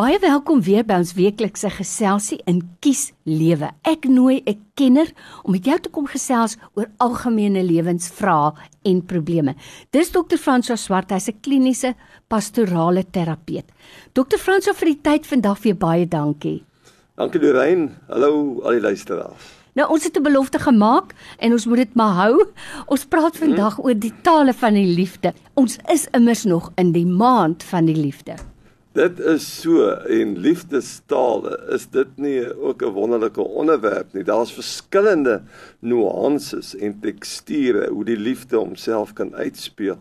Baie welkom weer by ons weeklikse geselsie in Kies Lewe. Ek nooi 'n kenner om met jou te kom gesels oor algemene lewensvrae en probleme. Dis Dr. Franso Swart, hy's 'n kliniese pastorale terapeut. Dr. Franso vir die tyd vandag vir baie dankie. Dankie Lorraine. Hallo al die luisteraars. Nou ons het 'n belofte gemaak en ons moet dit maar hou. Ons praat vandag hmm. oor die tale van die liefde. Ons is immers nog in die maand van die liefde. Dit is so en liefdestale is dit nie ook 'n wonderlike onderwerp nie. Daar's verskillende nuances en teksture hoe die liefde homself kan uitspeel.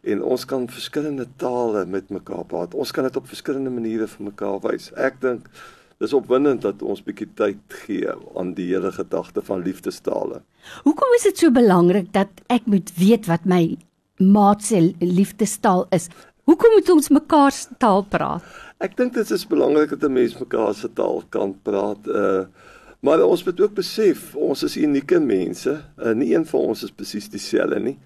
En ons kan verskillende tale met mekaar praat. Ons kan dit op verskillende maniere vir mekaar wys. Ek dink dis opwindend dat ons bietjie tyd gee aan die hele gedagte van liefdestale. Hoekom is dit so belangrik dat ek moet weet wat my maat se liefdestaal is? Hoekom moet ons mekaar se taal praat? Ek dink dit is belangrik dat 'n mens mekaar se taal kan praat. Uh maar ons moet ook besef ons is unieke mense. Uh, nie een van ons is presies dieselfde nie.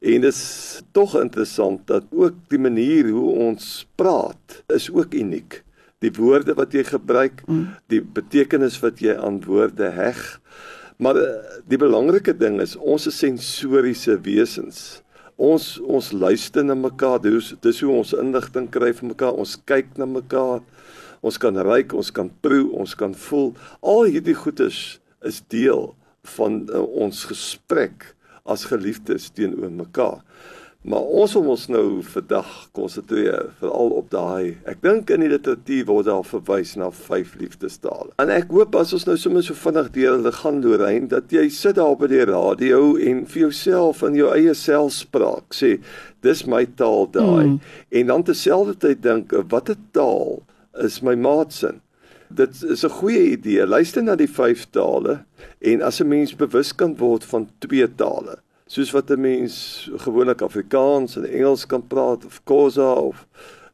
En dit is tog interessant dat ook die manier hoe ons praat is ook uniek. Die woorde wat jy gebruik, mm. die betekenis wat jy aan woorde heg. Maar uh, die belangrike ding is ons is sensoriese wesens ons ons luister na mekaar dis dis hoe ons inligting kry van mekaar ons kyk na mekaar ons kan ruik ons kan proe ons kan voel. Al hierdie goedes is deel van uh, ons gesprek as geliefdes teenoor mekaar Maar ons wil ons nou vandag konsentreer veral op daai. Ek dink in die literatuur word daar verwys na vyf liefdestale. En ek hoop as ons nou sommer so vinnig deur hulle gaan Lorraine dat jy sit daar by die radio en vir jouself in jou eie selfspraak sê dis my taal daai. Mm. En dan terselfdertyd dink watter taal is my maatsin? Dit is 'n goeie idee. Luister na die vyf tale en as 'n mens bewus kan word van twee tale soos wat 'n mens gewoonlik Afrikaans en Engels kan praat of Khoza of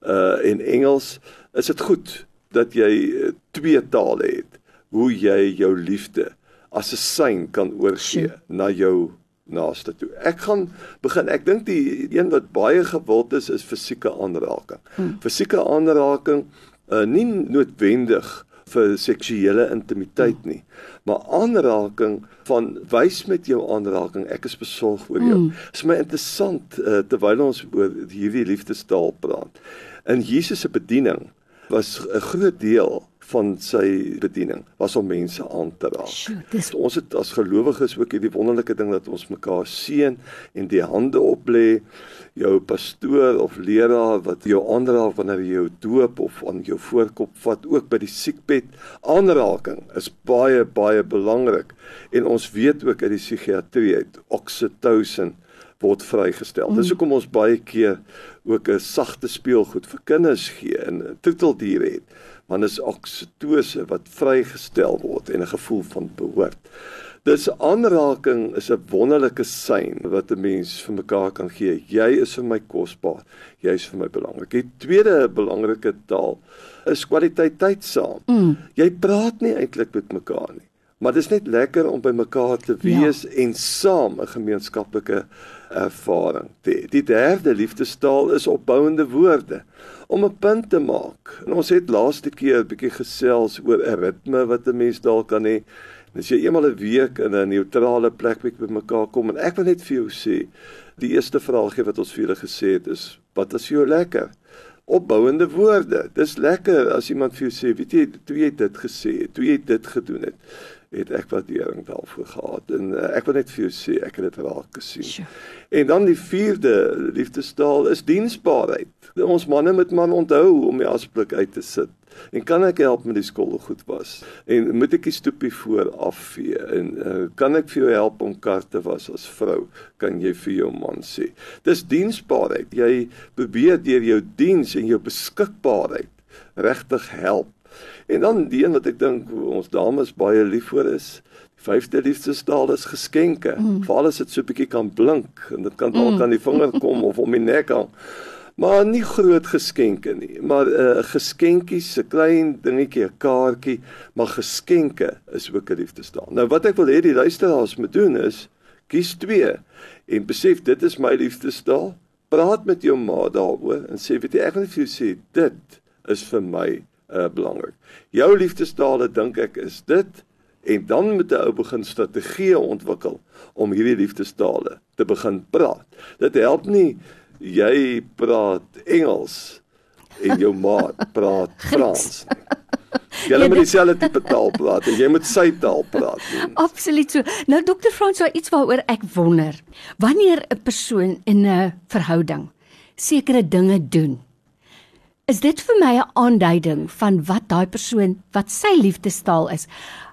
uh in Engels, is dit goed dat jy uh, twee tale het hoe jy jou liefde as 'n sein kan oorgee na jou naaste toe. Ek gaan begin. Ek dink die een wat baie gewild is is fisieke aanraking. Hmm. Fisieke aanraking uh nie noodwendig vir seksuele intimiteit nie. Maar aanraking van wys met jou aanraking, ek is besorg oor jou. Dit mm. is my interessant uh, terwyl ons oor hierdie liefdestaal praat. In Jesus se bediening was 'n groot deel van sy bediening was om mense aan te raak. Dis... Ons het as gelowiges ook hierdie wonderlike ding dat ons mekaar seën en die hande oplê. Jou pastoor of leraar wat jou aanraak wanneer jy jou doop of aan jou voorkop vat ook by die siekbed. Aanraking is baie baie belangrik. En ons weet ook uit die psigiatrie uit oksitosien word vrygestel. Mm. Dis hoekom ons baie keer ook 'n sagte speelgoed vir kinders gee en troeteldiere het want dit is oksitose wat vrygestel word en 'n gevoel van behoort. Dis aanraking is 'n wonderlike sein wat 'n mens vir mekaar kan gee. Jy is vir my kosbaar. Jy is vir my belangrik. Die tweede belangrike taal is kwaliteit tyd saam. Mm. Jy praat nie eintlik met mekaar nie. Maar dit is net lekker om by mekaar te wees ja. en saam 'n gemeenskaplike ervaring hê. Die derde liefdestaal is opbouende woorde om 'n punt te maak. En ons het laaste keer 'n bietjie gesels oor 'n ritme wat 'n mens dalk kan hê. As jy eenmal 'n week in 'n neutrale plek by mekaar kom en ek wil net vir jou sê, die eerste vraagie wat ons vir julle gesê het is, wat vir jou lekker? Opbouende woorde. Dis lekker as iemand vir jou sê, weet jy, toe jy dit gesê het, toe jy dit gedoen het het ek waardering daarvoor gehad en uh, ek wil net vir jou sê ek het dit raak gesien. Sure. En dan die vierde liefdestaal is diensbaarheid. Ons manne moet man onthou om die asblik uit te sit. En kan ek help met die skool goed was? En moet ek die stoepie voor afvee en uh, kan ek vir jou help om kar te was as vrou? Kan jy vir jou man sê? Dis diensbaarheid. Jy probeer deur jou diens en jou beskikbaarheid regtig help En dan die een wat ek dink ons dames baie lief vir is, die vyfde liefdestaal is geskenke. Mm. Veral as dit so bietjie kan blink en dit kan dalk mm. aan die vinger kom of om die nek hang. Maar nie groot geskenke nie, maar 'n uh, geskenkie, 'n klein dingetjie, 'n kaartjie, maar geskenke is ook 'n liefdestaal. Nou wat ek wil hê die luisteraars moet doen is kies twee en besef dit is my liefdestaal. Praat met jou ma daaroor en sê weet jy ek wil vir jou sê dit is vir my uh, belangrik. Jou liefdestale dink ek is dit en dan moet 'n ou begin strategieë ontwikkel om hierdie liefdestale te begin praat. Dit help nie jy praat Engels en jou maat praat Frans. Jy moet dieselfde tipe taal praat en jy moet sy taal praat. Absoluut so. Nou dokter Frans, daar iets waaroor ek wonder. Wanneer 'n persoon in 'n verhouding sekere dinge doen, is dit vir my 'n aanduiding van wat daai persoon wat sy liefdestaal is.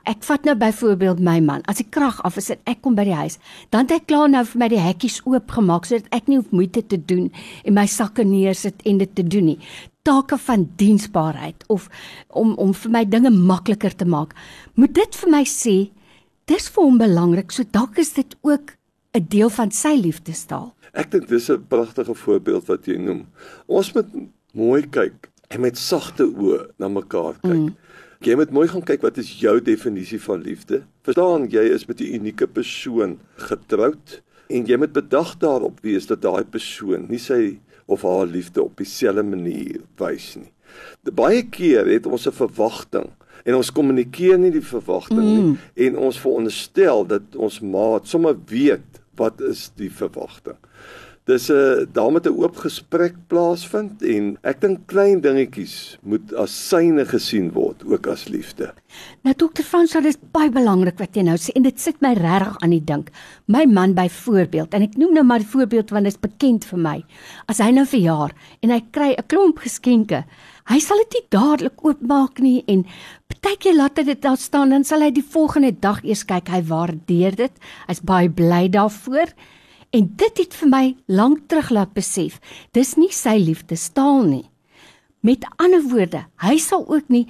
Ek vat nou byvoorbeeld my man. As die krag af is en ek kom by die huis, dan het hy klaar nou vir my die hekkies oopgemaak sodat ek nie hoef moeite te doen en my sakke neersit en dit te doen nie. Take van diensbaarheid of om om vir my dinge makliker te maak. Moet dit vir my sê dis vir hom belangrik, so dalk is dit ook 'n deel van sy liefdestaal. Ek dink dis 'n pragtige voorbeeld wat jy noem. Ons moet mooi kyk en met sagte oë na mekaar kyk. Mm. Jy moet mooi gaan kyk wat is jou definisie van liefde? Verstaan, jy is met 'n unieke persoon getroud en jy moet bedag daarop wees dat daai persoon nie sy of haar liefde op dieselfde manier wys nie. Baie keer het ons 'n verwagting en ons kommunikeer nie die verwagting mm. nie en ons veronderstel dat ons maat sommer weet wat is die verwagting. Dis 'n uh, daar moet 'n oop gesprek plaasvind en ek dink klein dingetjies moet as syne gesien word ook as liefde. Nou dokter Frans, dit is baie belangrik wat jy nou sê en dit sit my regtig aan die dink. My man byvoorbeeld en ek noem nou maar die voorbeeld want dit is bekend vir my. As hy nou verjaar en hy kry 'n klomp geskenke, hy sal dit nie dadelik oopmaak nie en partykeer laat hy dit daar staan dan sal hy die volgende dag eers kyk hy waardeer dit. Hy's baie bly daarvoor. En dit het vir my lank terug laat besef, dis nie sy liefdestaal nie. Met ander woorde, hy sal ook nie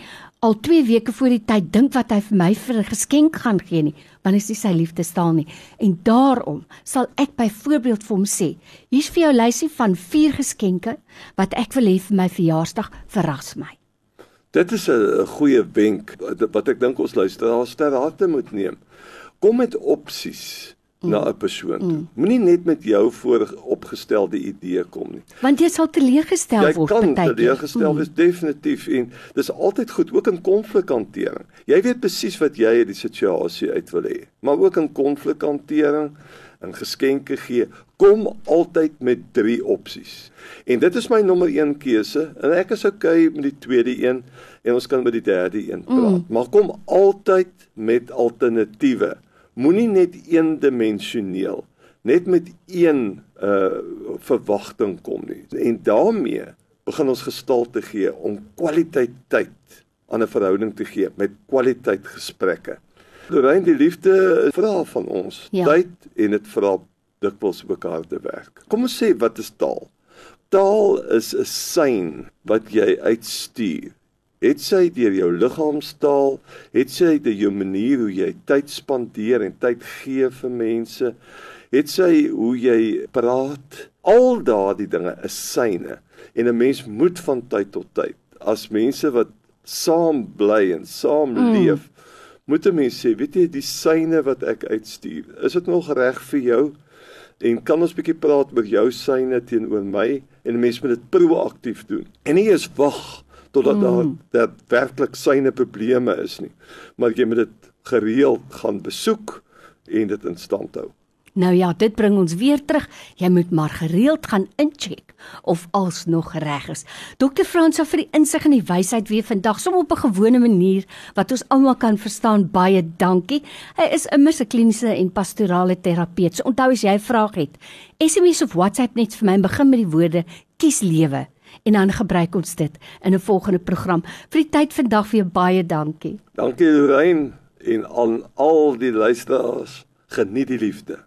al 2 weke voor die tyd dink wat hy vir my vir 'n geskenk gaan gee nie, want dit is sy liefdestaal nie. En daarom sal ek byvoorbeeld vir hom sê, hier's vir jou lysie van 4 geskenke wat ek wil hê vir my verjaarsdag, verras my. Dit is 'n goeie wenk wat ek dink ons luisteraars ter harte moet neem. Kom met opsies na 'n persoon toe. Mm. Moenie net met jou vooropgestelde idee kom nie. Want jy sal teleeggestel word partykeer. Jy kan teleeggestel wees mm. definitief en dis altyd goed ook in konflikhantering. Jy weet presies wat jy uit die situasie uit wil hê, maar ook in konflikhantering en geskenke gee, kom altyd met drie opsies. En dit is my nommer 1 keuse en ek is okay met die tweede een en ons kan met die derde een praat. Mm. Maar kom altyd met alternatiewe moenie net eendimensioneel net met een uh verwagting kom nie. En daarmee begin ons gestalte gee om kwaliteit tyd aan 'n verhouding te gee met kwaliteit gesprekke. Lorraine die liefde vra van ons ja. tyd en dit vra dikwels ook harde werk. Kom ons sê wat is taal? Taal is 'n sein wat jy uitstuur het sy deur jou liggaamstaal, het sy deur jou manier hoe jy tyd spandeer en tyd gee vir mense, het sy hoe jy praat, al daardie dinge is syne en 'n mens moet van tyd tot tyd as mense wat saam bly en saam mm. leef, moet 'n mens sê, weet jy, die syne wat ek uitstuur, is dit nog reg vir jou? En kan ons bietjie praat oor jou syne teenoor my en 'n mens moet dit proaktief doen. En nie eens wag totdat mm. daar werklik syne probleme is nie. Maar jy moet dit gereeld gaan besoek en dit in stand hou. Nou ja, dit bring ons weer terug. Jy moet maar gereeld gaan incheck of alles nog reg is. Dokter Fransa vir die insig en die wysheid weer vandag som op 'n gewone manier wat ons almal kan verstaan. Baie dankie. Hy is 'n mis 'n kliniese en pastorale terapeut. So onthou as jy 'n vraag het, SMS of WhatsApp net vir my en begin met die woorde kies lewe en dan gebruik ons dit in 'n volgende program. Vir die tyd vandag vir jou baie dankie. Dankie Lorraine en aan al die luisteraars. Geniet die liefde.